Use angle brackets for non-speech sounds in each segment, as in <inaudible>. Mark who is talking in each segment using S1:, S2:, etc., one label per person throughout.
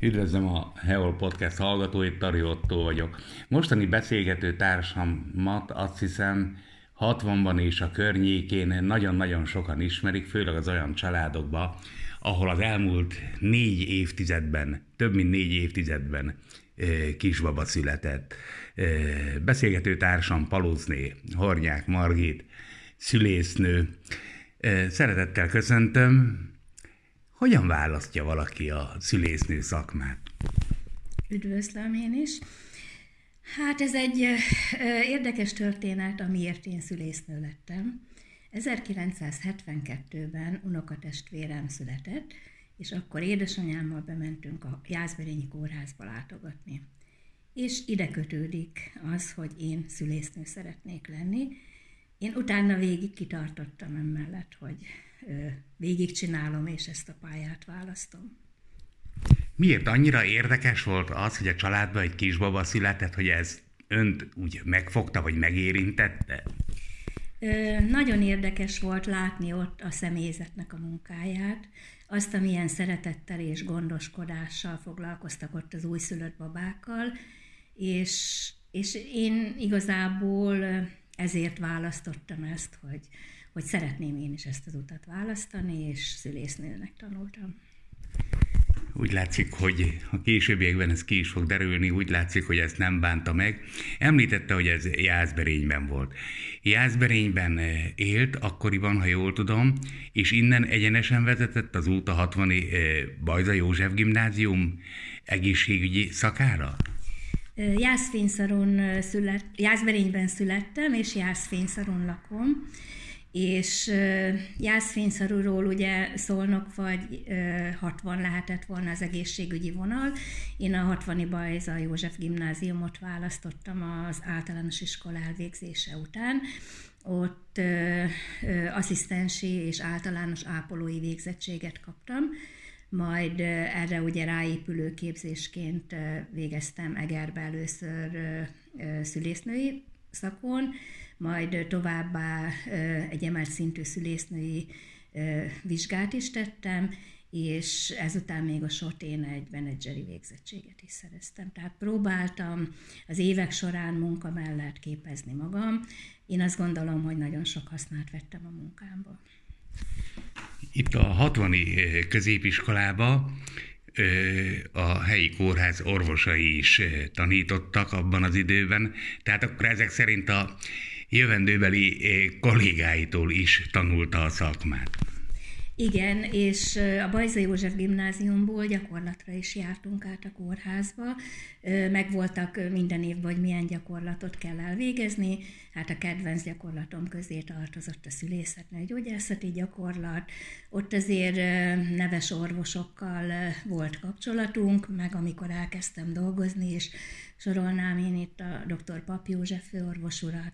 S1: Üdvözlöm a Heol Podcast hallgatóit, Tari Otto vagyok. Mostani beszélgető társamat azt hiszem 60-ban és a környékén nagyon-nagyon sokan ismerik, főleg az olyan családokban, ahol az elmúlt négy évtizedben, több mint négy évtizedben kisbaba született. Beszélgető társam Palózné, Hornyák Margit, szülésznő. Szeretettel köszöntöm. Hogyan választja valaki a szülésznő szakmát?
S2: Üdvözlöm én is. Hát ez egy érdekes történet, amiért én szülésznő lettem. 1972-ben unokatestvérem született, és akkor édesanyámmal bementünk a Jászberényi kórházba látogatni. És ide kötődik az, hogy én szülésznő szeretnék lenni. Én utána végig kitartottam emellett, hogy végigcsinálom, és ezt a pályát választom.
S1: Miért annyira érdekes volt az, hogy a családban egy kisbaba született, hogy ez önt úgy megfogta, vagy megérintette?
S2: Ö, nagyon érdekes volt látni ott a személyzetnek a munkáját, azt, amilyen szeretettel és gondoskodással foglalkoztak ott az újszülött babákkal, és, és én igazából ezért választottam ezt, hogy, hogy szeretném én is ezt az utat választani, és szülésznőnek tanultam.
S1: Úgy látszik, hogy a későbbiekben ez ki is fog derülni, úgy látszik, hogy ezt nem bánta meg. Említette, hogy ez Jászberényben volt. Jászberényben eh, élt akkoriban, ha jól tudom, és innen egyenesen vezetett az út a 60 eh, Bajza József gimnázium egészségügyi szakára?
S2: Jászfényszaron szület, Jászberényben születtem, és Jászfényszaron lakom és Jászfényszarúról ugye szólnak, vagy 60 lehetett volna az egészségügyi vonal. Én a 60-i Bajza József gimnáziumot választottam az általános iskola elvégzése után. Ott ö, ö, asszisztensi és általános ápolói végzettséget kaptam, majd erre ugye ráépülő képzésként végeztem Egerbe először szülésznői szakon, majd továbbá egy emelt szintű szülésznői vizsgát is tettem, és ezután még a sotén egy menedzseri végzettséget is szereztem. Tehát próbáltam az évek során munka mellett képezni magam. Én azt gondolom, hogy nagyon sok hasznát vettem a munkámba.
S1: Itt a 60 középiskolába a helyi kórház orvosai is tanítottak abban az időben, tehát akkor ezek szerint a jövendőbeli kollégáitól is tanulta a szakmát.
S2: Igen, és a Bajza József gimnáziumból gyakorlatra is jártunk át a kórházba. Megvoltak minden évben, hogy milyen gyakorlatot kell elvégezni. Hát a kedvenc gyakorlatom közé tartozott a szülészetnő gyógyászati gyakorlat. Ott azért neves orvosokkal volt kapcsolatunk, meg amikor elkezdtem dolgozni, és sorolnám én itt a dr. Pap József főorvos urat,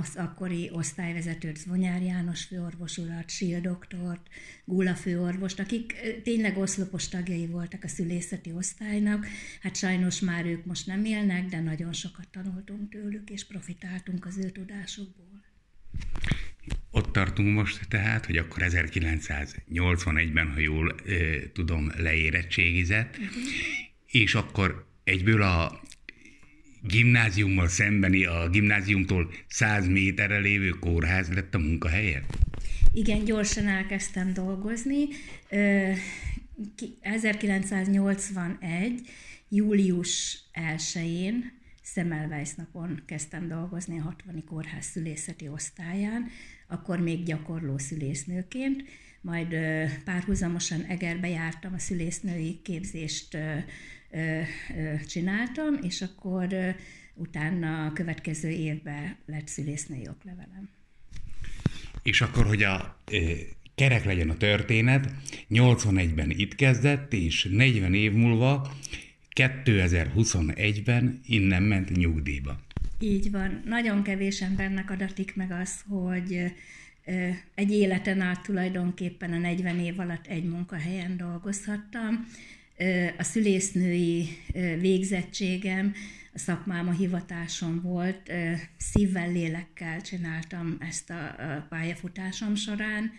S2: az akkori osztályvezetőt, Zvonyár János főorvos urat, Sil doktort, Gula főorvost, akik tényleg oszlopos tagjai voltak a szülészeti osztálynak. Hát sajnos már ők most nem élnek, de nagyon sokat tanultunk tőlük, és profitáltunk az ő tudásukból.
S1: Ott tartunk most tehát, hogy akkor 1981-ben, ha jól ö, tudom, leérettségizett, uh-huh. és akkor egyből a gimnáziummal szembeni, a gimnáziumtól 100 méterre lévő kórház lett a munkahelye?
S2: Igen, gyorsan elkezdtem dolgozni. 1981. július 1-én Szemelweis napon kezdtem dolgozni a 60. kórház szülészeti osztályán, akkor még gyakorló szülésznőként, majd párhuzamosan Egerbe jártam a szülésznői képzést csináltam, és akkor utána a következő évben lett szülésznői oklevelem.
S1: És akkor, hogy a kerek legyen a történet, 81-ben itt kezdett, és 40 év múlva 2021-ben innen ment nyugdíjba.
S2: Így van. Nagyon kevés embernek adatik meg az, hogy egy életen át tulajdonképpen a 40 év alatt egy munkahelyen dolgozhattam a szülésznői végzettségem, a szakmám, a hivatásom volt, szívvel, lélekkel csináltam ezt a pályafutásom során.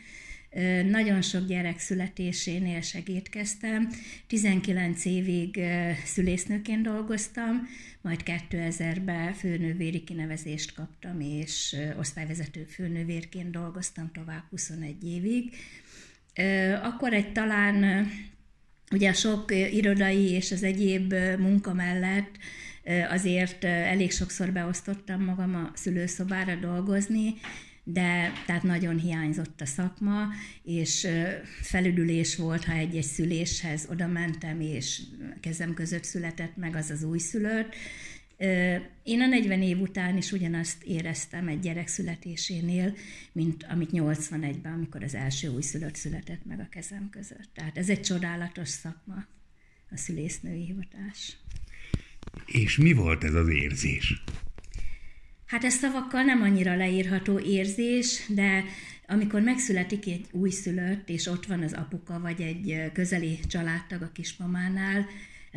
S2: nagyon sok gyerek születésénél segítkeztem. 19 évig szülésznőként dolgoztam, majd 2000-ben főnővéri kinevezést kaptam, és osztályvezető főnővérként dolgoztam tovább 21 évig. Akkor egy talán ugye a sok irodai és az egyéb munka mellett azért elég sokszor beosztottam magam a szülőszobára dolgozni, de tehát nagyon hiányzott a szakma, és felüdülés volt, ha egy-egy szüléshez oda mentem, és kezem között született meg az az újszülött. Én a 40 év után is ugyanazt éreztem egy gyerek születésénél, mint amit 81-ben, amikor az első újszülött született meg a kezem között. Tehát ez egy csodálatos szakma, a szülésznői hivatás.
S1: És mi volt ez az érzés?
S2: Hát ez szavakkal nem annyira leírható érzés, de amikor megszületik egy újszülött, és ott van az apuka, vagy egy közeli családtag a kismamánál,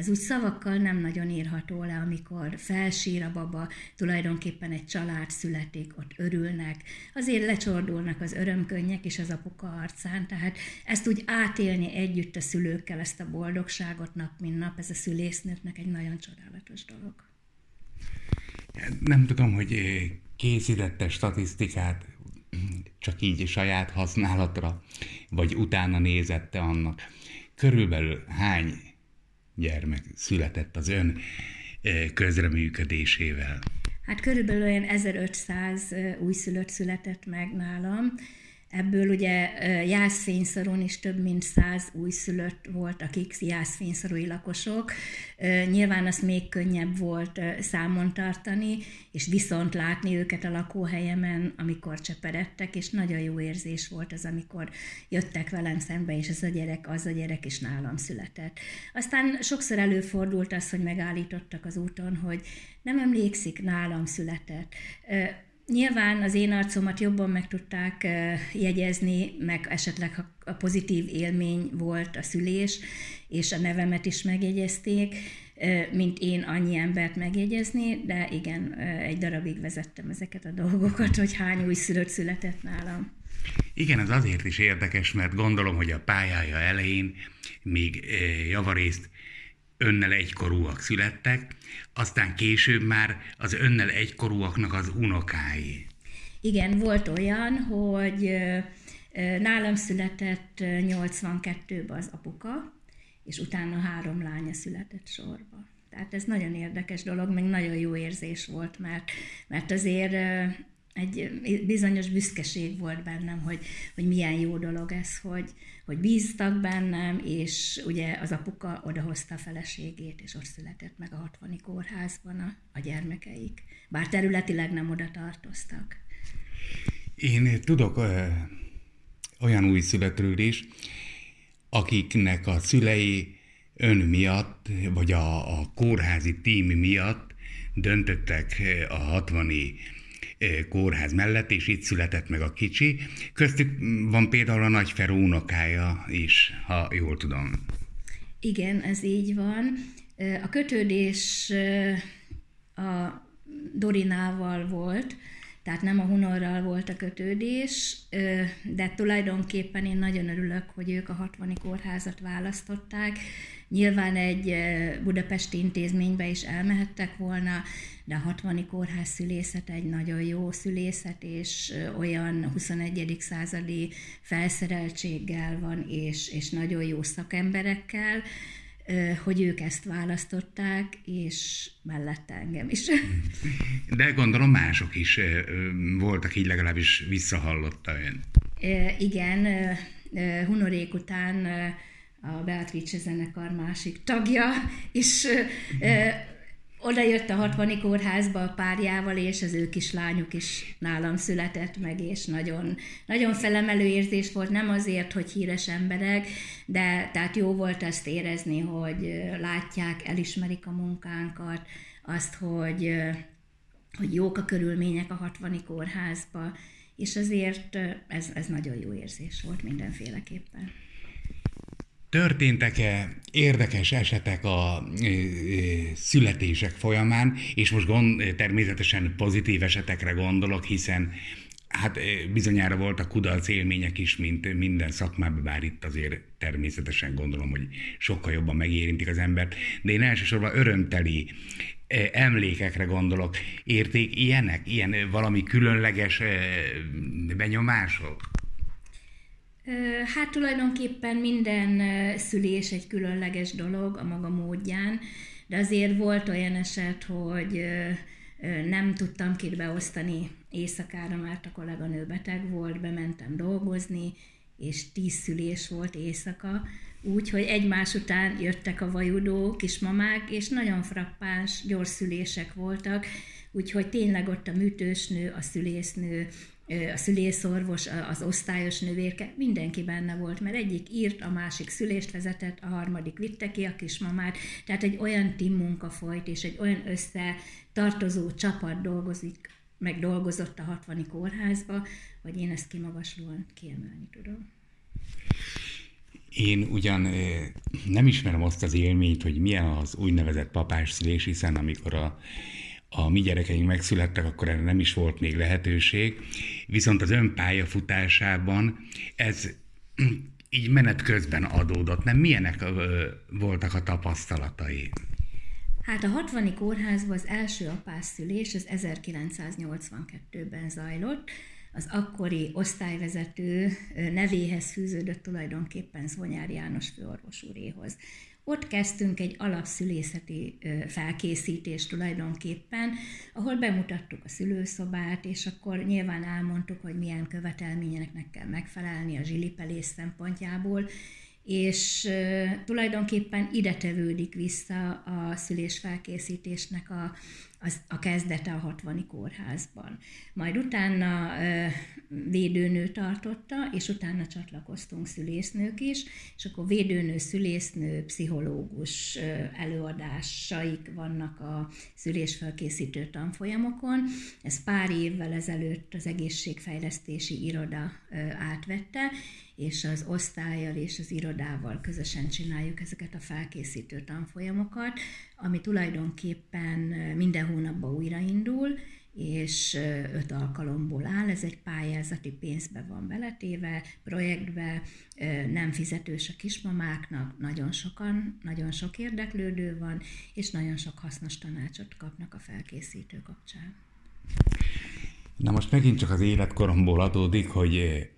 S2: ez úgy szavakkal nem nagyon írható le, amikor felsír a baba, tulajdonképpen egy család születik, ott örülnek, azért lecsordulnak az örömkönnyek is az apuka arcán, tehát ezt úgy átélni együtt a szülőkkel, ezt a boldogságot nap, mint nap, ez a szülésznőknek egy nagyon csodálatos dolog.
S1: Nem tudom, hogy eh, készítette statisztikát csak így saját használatra, vagy utána nézette annak. Körülbelül hány gyermek született az ön eh, közreműködésével?
S2: Hát körülbelül olyan 1500 eh, újszülött született meg nálam, Ebből ugye jászfényszaron is több mint száz újszülött volt, akik jászfényszarui lakosok. Nyilván az még könnyebb volt számon tartani, és viszont látni őket a lakóhelyemen, amikor cseperedtek, és nagyon jó érzés volt az, amikor jöttek velem szembe, és ez a gyerek, az a gyerek is nálam született. Aztán sokszor előfordult az, hogy megállítottak az úton, hogy nem emlékszik, nálam született Nyilván az én arcomat jobban meg tudták jegyezni, meg esetleg a pozitív élmény volt a szülés, és a nevemet is megjegyezték, mint én annyi embert megjegyezni, de igen, egy darabig vezettem ezeket a dolgokat, hogy hány új szülött született nálam.
S1: Igen, ez azért is érdekes, mert gondolom, hogy a pályája elején még javarészt önnel egykorúak születtek, aztán később már az önnel egykorúaknak az unokái.
S2: Igen, volt olyan, hogy nálam született 82-ben az apuka, és utána három lánya született sorba. Tehát ez nagyon érdekes dolog, meg nagyon jó érzés volt, mert, mert azért egy bizonyos büszkeség volt bennem, hogy, hogy milyen jó dolog ez, hogy, hogy bíztak bennem, és ugye az apuka odahozta a feleségét, és ott született meg a 60 kórházban a, a gyermekeik. Bár területileg nem oda tartoztak.
S1: Én tudok ö, olyan újszülöttről is, akiknek a szülei ön miatt, vagy a, a kórházi tím miatt döntöttek a 60 kórház mellett, és itt született meg a kicsi. Köztük van például a nagyferó unokája is, ha jól tudom.
S2: Igen, ez így van. A kötődés a Dorinával volt, tehát nem a Hunorral volt a kötődés, de tulajdonképpen én nagyon örülök, hogy ők a 60 kórházat választották. Nyilván egy budapesti intézménybe is elmehettek volna, de a 60 kórház szülészet egy nagyon jó szülészet, és olyan 21. századi felszereltséggel van, és, és nagyon jó szakemberekkel, hogy ők ezt választották, és mellette engem is. <laughs>
S1: De gondolom mások is voltak, így legalábbis visszahallotta ön.
S2: Igen, Hunorék után a Beatrice zenekar másik tagja, és oda jött a 60 kórházba a párjával, és az ő kislányuk is nálam született meg, és nagyon, nagyon felemelő érzés volt, nem azért, hogy híres emberek, de tehát jó volt azt érezni, hogy látják, elismerik a munkánkat, azt, hogy, hogy jók a körülmények a 60 kórházba, és azért ez, ez nagyon jó érzés volt mindenféleképpen.
S1: Történtek-e érdekes esetek a születések folyamán, és most gond, természetesen pozitív esetekre gondolok, hiszen hát bizonyára voltak kudarc élmények is, mint minden szakmában, bár itt azért természetesen gondolom, hogy sokkal jobban megérintik az embert, de én elsősorban örömteli emlékekre gondolok. Érték ilyenek, ilyen valami különleges benyomások?
S2: Hát tulajdonképpen minden szülés egy különleges dolog a maga módján, de azért volt olyan eset, hogy nem tudtam két beosztani éjszakára, mert a kolléganő beteg volt, bementem dolgozni, és tíz szülés volt éjszaka, úgyhogy egymás után jöttek a vajudó kismamák, és nagyon frappáns, gyors szülések voltak, úgyhogy tényleg ott a műtősnő, a szülésznő, a szülészorvos, az osztályos nővérke, mindenki benne volt, mert egyik írt, a másik szülést vezetett, a harmadik vitte ki a kismamát, tehát egy olyan team munka folyt, és egy olyan összetartozó csapat dolgozik, meg dolgozott a 60 kórházba, hogy én ezt kimagaslóan kiemelni tudom.
S1: Én ugyan nem ismerem azt az élményt, hogy milyen az úgynevezett papás szülés, hiszen amikor a a mi gyerekeink megszülettek, akkor erre nem is volt még lehetőség. Viszont az ön pályafutásában ez <clears throat> így menet közben adódott. Nem milyenek voltak a tapasztalatai?
S2: Hát a 60 kórházban az első apászszülés az 1982-ben zajlott. Az akkori osztályvezető nevéhez fűződött tulajdonképpen Zvonyár János főorvos úréhoz. Ott kezdtünk egy alapszülészeti felkészítést tulajdonképpen, ahol bemutattuk a szülőszobát, és akkor nyilván elmondtuk, hogy milyen követelményeknek kell megfelelni a zsilipelés szempontjából, és tulajdonképpen ide tevődik vissza a szülésfelkészítésnek a, az, a kezdete a 60 kórházban. Majd utána védőnő tartotta, és utána csatlakoztunk szülésznők is, és akkor védőnő, szülésznő, pszichológus előadásaik vannak a szülésfelkészítő tanfolyamokon. Ez pár évvel ezelőtt az egészségfejlesztési iroda átvette, és az osztályjal és az irodával közösen csináljuk ezeket a felkészítő tanfolyamokat, ami tulajdonképpen minden hónapban újraindul, és öt alkalomból áll. Ez egy pályázati pénzbe van beletéve, projektbe, nem fizetős a kismamáknak, nagyon sokan, nagyon sok érdeklődő van, és nagyon sok hasznos tanácsot kapnak a felkészítő kapcsán.
S1: Na most megint csak az életkoromból adódik, hogy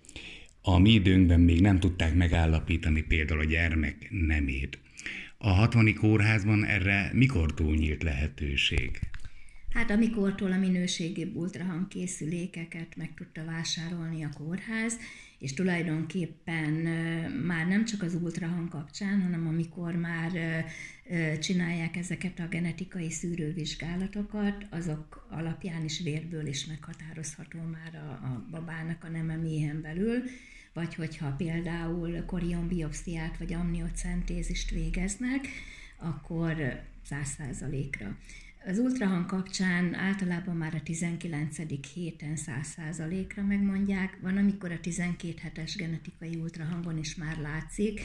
S1: a mi időnkben még nem tudták megállapítani például a gyermek nemét. A 60 kórházban erre mikor túl nyílt lehetőség?
S2: Hát amikortól a minőségi ultrahangkészülékeket meg tudta vásárolni a kórház, és tulajdonképpen már nem csak az ultrahang kapcsán, hanem amikor már csinálják ezeket a genetikai szűrővizsgálatokat, azok alapján is vérből is meghatározható már a, a babának a neme méhen belül, vagy hogyha például korionbiopsziát vagy amniocentézist végeznek, akkor száz százalékra. Az ultrahang kapcsán általában már a 19. héten 100%-ra megmondják, van amikor a 12 hetes genetikai ultrahangon is már látszik,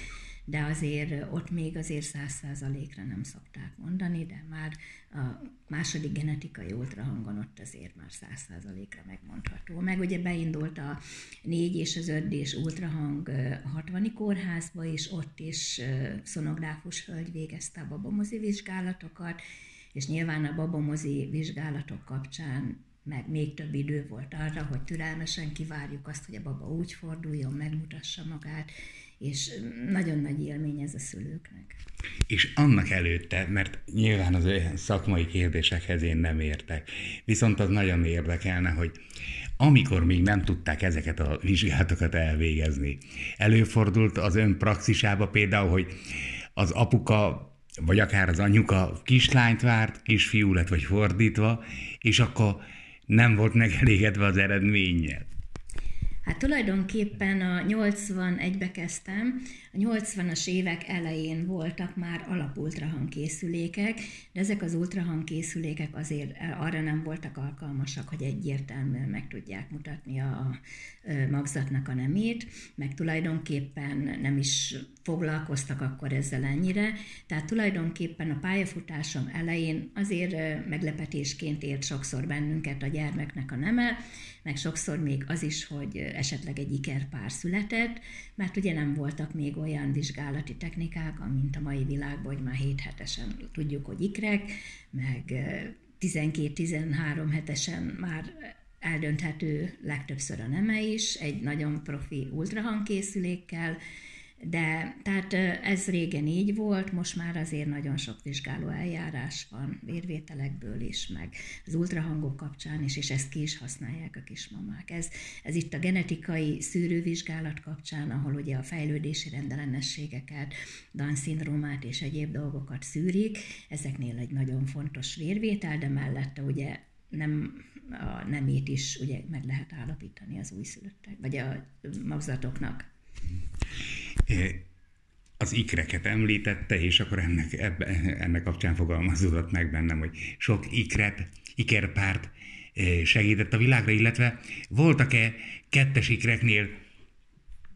S2: de azért ott még azért 100%-ra nem szokták mondani, de már a második genetikai ultrahangon ott azért már 100%-ra megmondható. Meg ugye beindult a 4 és az 5 és ultrahang a 60 kórházba, és ott is szonográfus hölgy végezte a babamozi vizsgálatokat, és nyilván a babamozi vizsgálatok kapcsán meg még több idő volt arra, hogy türelmesen kivárjuk azt, hogy a baba úgy forduljon, megmutassa magát, és nagyon nagy élmény ez a szülőknek.
S1: És annak előtte, mert nyilván az olyan szakmai kérdésekhez én nem értek, viszont az nagyon érdekelne, hogy amikor még nem tudták ezeket a vizsgálatokat elvégezni, előfordult az ön praxisába például, hogy az apuka vagy akár az anyuka kislányt várt, kisfiú lett, vagy fordítva, és akkor nem volt megelégedve az eredménnyel.
S2: Hát tulajdonképpen a 81-be kezdtem, A 80-as évek elején voltak már alapultrahangkészülékek, de ezek az ultrahangkészülékek azért arra nem voltak alkalmasak, hogy egyértelműen meg tudják mutatni a magzatnak a nemét, meg tulajdonképpen nem is foglalkoztak akkor ezzel ennyire. Tehát tulajdonképpen a pályafutásom elején azért meglepetésként ért sokszor bennünket a gyermeknek a neme, meg sokszor még az is, hogy esetleg egy ikerpár született, mert ugye nem voltak még olyan vizsgálati technikák, mint a mai világban, hogy már 7 hetesen tudjuk, hogy ikrek, meg 12-13 hetesen már eldönthető legtöbbször a neme is, egy nagyon profi ultrahangkészülékkel, de tehát ez régen így volt, most már azért nagyon sok vizsgáló eljárás van, vérvételekből is, meg az ultrahangok kapcsán is, és ezt ki is használják a kismamák. Ez, ez itt a genetikai szűrővizsgálat kapcsán, ahol ugye a fejlődési rendellenességeket, Down-szindrómát és egyéb dolgokat szűrik, ezeknél egy nagyon fontos vérvétel, de mellette ugye nem a nemét is ugye meg lehet állapítani az újszülöttek, vagy a magzatoknak
S1: az ikreket említette, és akkor ennek, ebbe, ennek kapcsán fogalmazódott meg bennem, hogy sok ikret, ikerpárt segített a világra, illetve voltak-e kettes ikreknél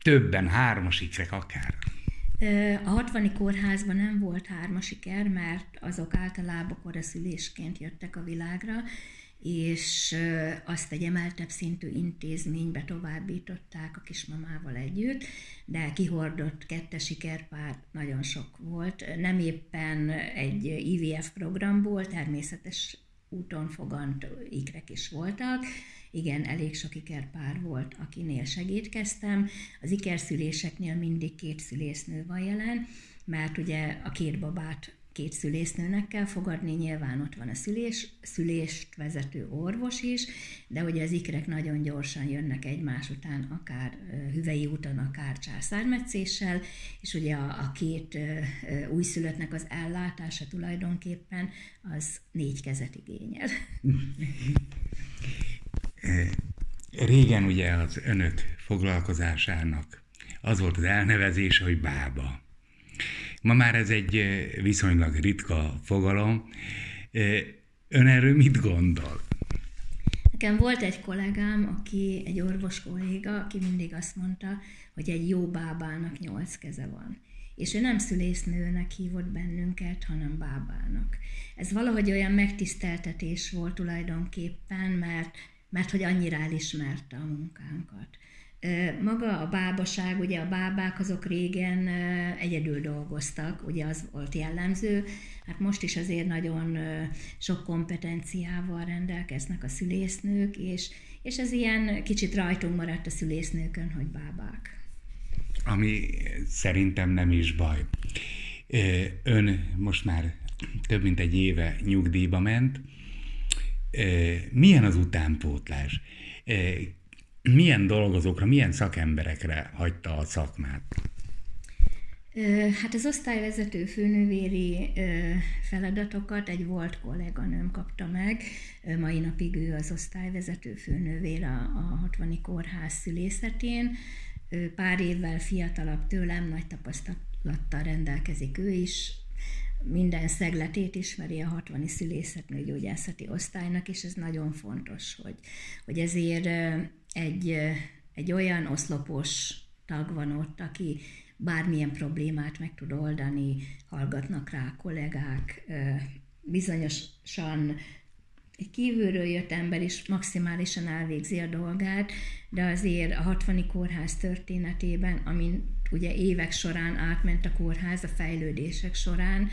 S1: többen, hármas ikrek akár?
S2: A 60 kórházban nem volt hármas iker, mert azok általában koraszülésként jöttek a világra, és azt egy emeltebb szintű intézménybe továbbították a kismamával együtt, de kihordott kettes sikerpár nagyon sok volt. Nem éppen egy IVF programból, természetes úton fogant ikrek is voltak. Igen, elég sok ikerpár volt, akinél segítkeztem. Az ikerszüléseknél mindig két szülésznő van jelen, mert ugye a két babát két szülésznőnek kell fogadni, nyilván ott van a szülés, szülést vezető orvos is, de ugye az ikrek nagyon gyorsan jönnek egymás után, akár hüvei úton, akár császármetszéssel, és ugye a, a két újszülöttnek az ellátása tulajdonképpen az négy kezet igényel. <laughs>
S1: Régen ugye az önök foglalkozásának az volt az elnevezése, hogy bába. Ma már ez egy viszonylag ritka fogalom. Ön erről mit gondol?
S2: Nekem volt egy kollégám, aki egy orvos kolléga, aki mindig azt mondta, hogy egy jó bábának nyolc keze van. És ő nem szülésznőnek hívott bennünket, hanem bábának. Ez valahogy olyan megtiszteltetés volt tulajdonképpen, mert, mert hogy annyira elismerte a munkánkat. Maga a bábaság, ugye a bábák azok régen egyedül dolgoztak, ugye az volt jellemző, hát most is azért nagyon sok kompetenciával rendelkeznek a szülésznők, és, és ez ilyen kicsit rajtunk maradt a szülésznőkön, hogy bábák.
S1: Ami szerintem nem is baj. Ön most már több mint egy éve nyugdíjba ment. Milyen az utánpótlás? Milyen dolgozókra, milyen szakemberekre hagyta a szakmát?
S2: Hát az osztályvezető főnővéri feladatokat egy volt kolléganőm kapta meg. Mai napig ő az osztályvezető főnővér a, a 60 kórház szülészetén. Pár évvel fiatalabb tőlem, nagy tapasztalattal rendelkezik ő is, minden szegletét ismeri a 60 szülészetnőgyógyászati osztálynak, és ez nagyon fontos, hogy, hogy ezért egy, egy olyan oszlopos tag van ott, aki bármilyen problémát meg tud oldani, hallgatnak rá kollégák, bizonyosan egy kívülről jött ember is maximálisan elvégzi a dolgát, de azért a 60 kórház történetében, amin ugye évek során átment a kórház a fejlődések során,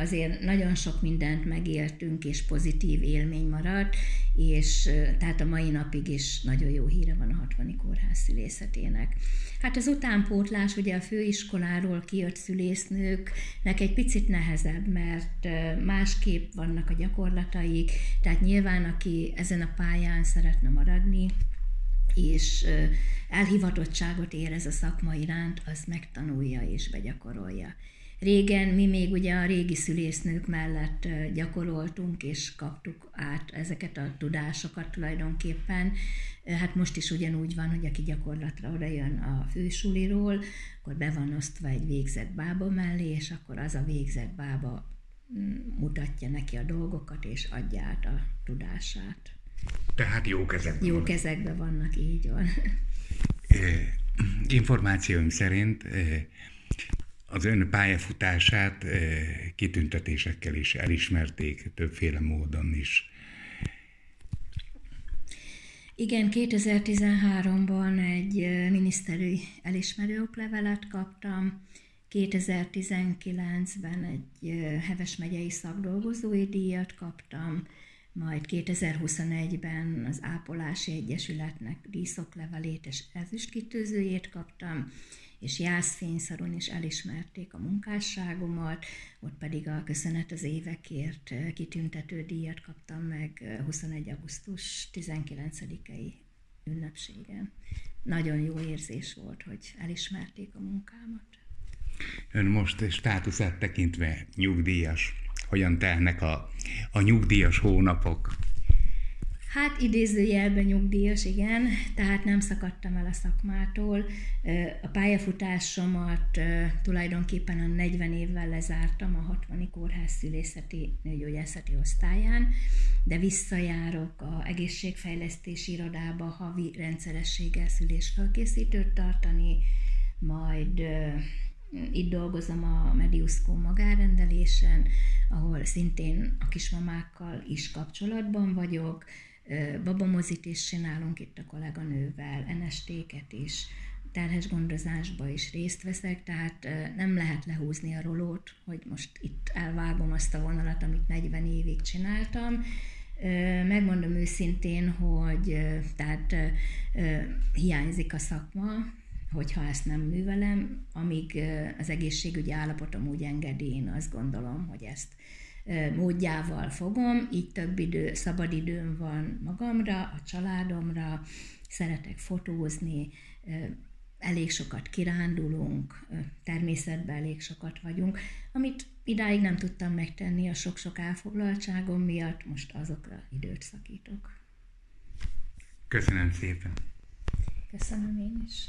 S2: azért nagyon sok mindent megéltünk, és pozitív élmény maradt, és tehát a mai napig is nagyon jó híre van a 60 kórház szülészetének. Hát az utánpótlás ugye a főiskoláról kijött szülésznőknek egy picit nehezebb, mert másképp vannak a gyakorlataik, tehát nyilván aki ezen a pályán szeretne maradni, és elhivatottságot érez a szakma iránt, az megtanulja és begyakorolja. Régen mi még ugye a régi szülésznők mellett gyakoroltunk, és kaptuk át ezeket a tudásokat tulajdonképpen. Hát most is ugyanúgy van, hogy aki gyakorlatra oda jön a fősuliról, akkor be van osztva egy végzett bába mellé, és akkor az a végzett bába mm, mutatja neki a dolgokat, és adja át a tudását.
S1: Tehát jó kezekben
S2: Jó kezekben vannak, így van.
S1: Információim szerint az ön pályafutását kitüntetésekkel is elismerték többféle módon is.
S2: Igen, 2013-ban egy miniszterű elismerő oklevelet kaptam, 2019-ben egy Heves megyei szakdolgozói díjat kaptam, majd 2021-ben az Ápolási Egyesületnek díszoklevelét és ezüstkitűzőjét kaptam, és jászfényszaron is elismerték a munkásságomat, ott pedig a Köszönet az évekért kitüntető díjat kaptam meg 21. augusztus 19-i ünnepségen. Nagyon jó érzés volt, hogy elismerték a munkámat.
S1: Ön most státuszát tekintve nyugdíjas. Hogyan telnek a, a nyugdíjas hónapok?
S2: Hát idézőjelben nyugdíjas, igen, tehát nem szakadtam el a szakmától. A pályafutásomat tulajdonképpen a 40 évvel lezártam a 60 kórház szülészeti nőgyógyászati osztályán, de visszajárok a egészségfejlesztési irodába havi rendszerességgel szülésfelkészítőt tartani, majd itt dolgozom a Mediuszkó magárendelésen, ahol szintén a kismamákkal is kapcsolatban vagyok, babamozit is csinálunk itt a kolléganővel, enestéket is, terhes gondozásba is részt veszek, tehát nem lehet lehúzni a rolót, hogy most itt elvágom azt a vonalat, amit 40 évig csináltam. Megmondom őszintén, hogy tehát hiányzik a szakma, hogyha ezt nem művelem, amíg az egészségügyi állapotom úgy engedi, én azt gondolom, hogy ezt módjával fogom, így több idő, szabad időm van magamra, a családomra, szeretek fotózni, elég sokat kirándulunk, természetben elég sokat vagyunk, amit idáig nem tudtam megtenni a sok-sok elfoglaltságom miatt, most azokra időt szakítok.
S1: Köszönöm szépen.
S2: Köszönöm én is.